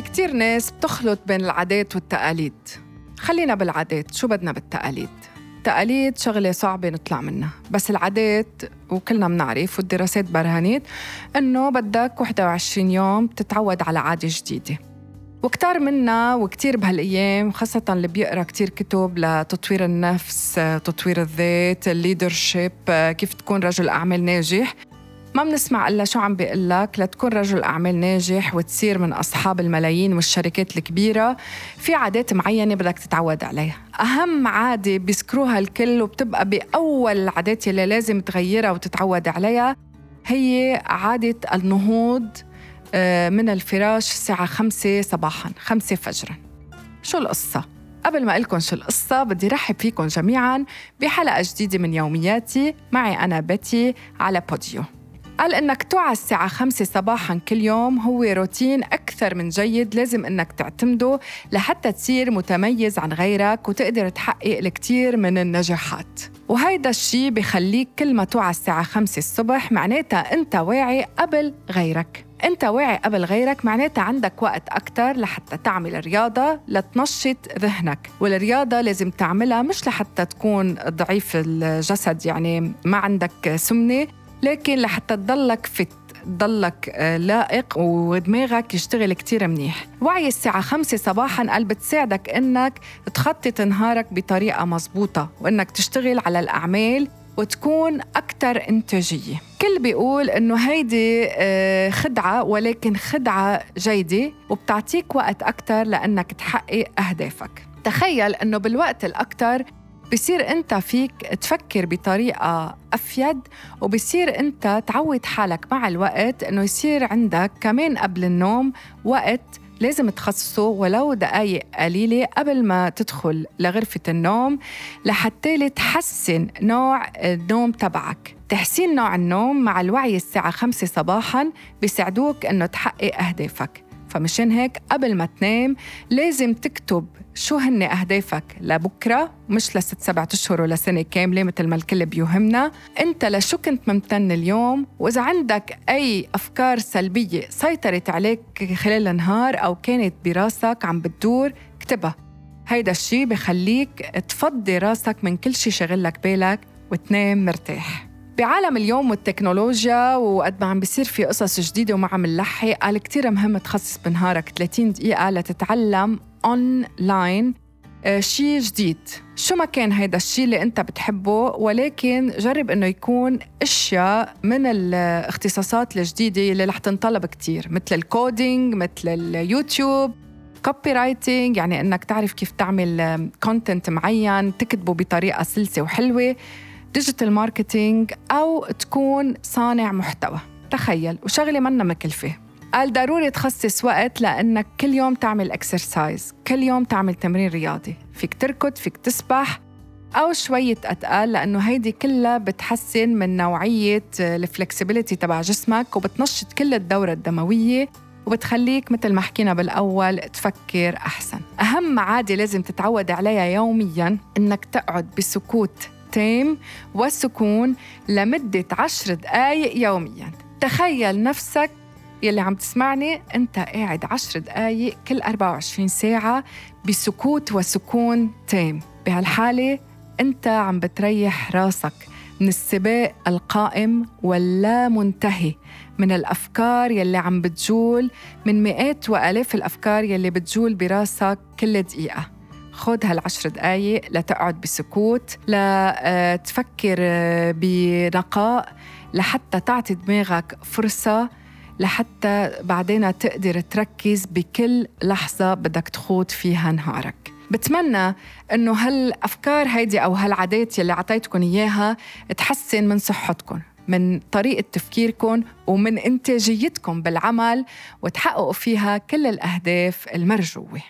كتير ناس بتخلط بين العادات والتقاليد. خلينا بالعادات شو بدنا بالتقاليد؟ التقاليد شغلة صعبة نطلع منها بس العادات وكلنا بنعرف والدراسات برهنت إنه بدك 21 يوم تتعود على عادة جديدة. وكتار منا وكتير بهالأيام خاصة اللي بيقرأ كتير كتب لتطوير النفس تطوير الذات الليدرشيب كيف تكون رجل أعمال ناجح ما بنسمع إلا شو عم بيقول لك لتكون رجل أعمال ناجح وتصير من أصحاب الملايين والشركات الكبيرة في عادات معينة بدك تتعود عليها. أهم عادة بيذكروها الكل وبتبقى بأول العادات اللي لازم تغيرها وتتعود عليها هي عادة النهوض آه، من الفراش الساعة خمسة صباحا خمسة فجرا. شو القصة؟ قبل ما لكم شو القصة بدي رحب فيكم جميعا بحلقة جديدة من يومياتي معي أنا بتي على بوديو. قال إنك توعى الساعة خمسة صباحا كل يوم هو روتين أكثر من جيد لازم إنك تعتمده لحتى تصير متميز عن غيرك وتقدر تحقق الكثير من النجاحات. وهيدا الشيء بخليك كل ما توعى الساعة خمسة الصبح معناتها أنت واعي قبل غيرك. أنت واعي قبل غيرك معناتها عندك وقت أكتر لحتى تعمل رياضة لتنشط ذهنك. والرياضة لازم تعملها مش لحتى تكون ضعيف الجسد يعني ما عندك سمنة. لكن لحتى تضلك فت تضلك آه، لائق ودماغك يشتغل كتير منيح. وعي الساعة خمسة صباحا قال بتساعدك إنك تخطط نهارك بطريقة مزبوطة وإنك تشتغل على الأعمال وتكون أكثر إنتاجية. كل بيقول إنه هيدي آه، خدعة ولكن خدعة جيدة وبتعطيك وقت أكثر لأنك تحقق أهدافك. تخيل إنه بالوقت الأكثر بصير انت فيك تفكر بطريقة أفيد وبصير انت تعود حالك مع الوقت إنه يصير عندك كمان قبل النوم وقت لازم تخصصه ولو دقايق قليلة قبل ما تدخل لغرفة النوم لحتى تحسن نوع النوم تبعك. تحسين نوع النوم مع الوعي الساعة خمسة صباحاً بيساعدوك أنه تحقق أهدافك. فمشان هيك قبل ما تنام لازم تكتب شو هن أهدافك لبكرة مش لست سبعة أشهر ولا سنة كاملة مثل ما الكل بيوهمنا. أنت لشو كنت ممتن اليوم؟ وإذا عندك أي أفكار سلبية سيطرت عليك خلال النهار أو كانت براسك عم بتدور اكتبها. هيدا الشي بخليك تفضي راسك من كل شي شغلك بالك وتنام مرتاح. بعالم اليوم والتكنولوجيا وقد ما عم بيصير في قصص جديدة وما عم نلحق قال كتير مهم تخصص بنهارك 30 دقيقة لتتعلم اونلاين آه، شيء جديد. شو ما كان هيدا الشيء اللي انت بتحبه ولكن جرب انه يكون أشياء من الاختصاصات الجديدة اللي رح تنطلب كتير مثل ال coding مثل ال YouTube copywriting يعني إنك تعرف كيف تعمل content معين تكتبه بطريقة سلسة وحلوة. digital marketing أو تكون صانع محتوى. تخيل وشغلة منا مكلفة. قال ضروري تخصص وقت لأنك كل يوم تعمل exercise كل يوم تعمل تمرين رياضي. فيك تركض فيك تسبح أو شوية أتقال لأنه هيدي كلها بتحسن من نوعية الفلكسبيليتي تبع جسمك وبتنشط كل الدورة الدموية وبتخليك مثل ما حكينا بالأول تفكر أحسن. أهم عادة لازم تتعود عليها يومياً إنك تقعد بسكوت تام والسكون لمدة عشر دقايق يومياً. تخيل نفسك يلي عم تسمعني أنت قاعد عشر دقايق كل 24 ساعة بسكوت وسكون تام بهالحالة أنت عم بتريح راسك من السباق القائم واللا منتهي من الأفكار يلي عم بتجول من مئات وآلاف الأفكار يلي بتجول براسك كل دقيقة. خد هالعشر دقايق لتقعد بسكوت لتفكر بنقاء لحتى تعطي دماغك فرصة لحتى بعدين تقدر تركز بكل لحظة بدك تخوض فيها نهارك. بتمنى إنه هالأفكار هيدي أو هالعادات يلي اعطيتكم إياها تحسن من صحتكم من طريقة تفكيركم ومن إنتاجيتكم بالعمل وتحققوا فيها كل الأهداف المرجوة.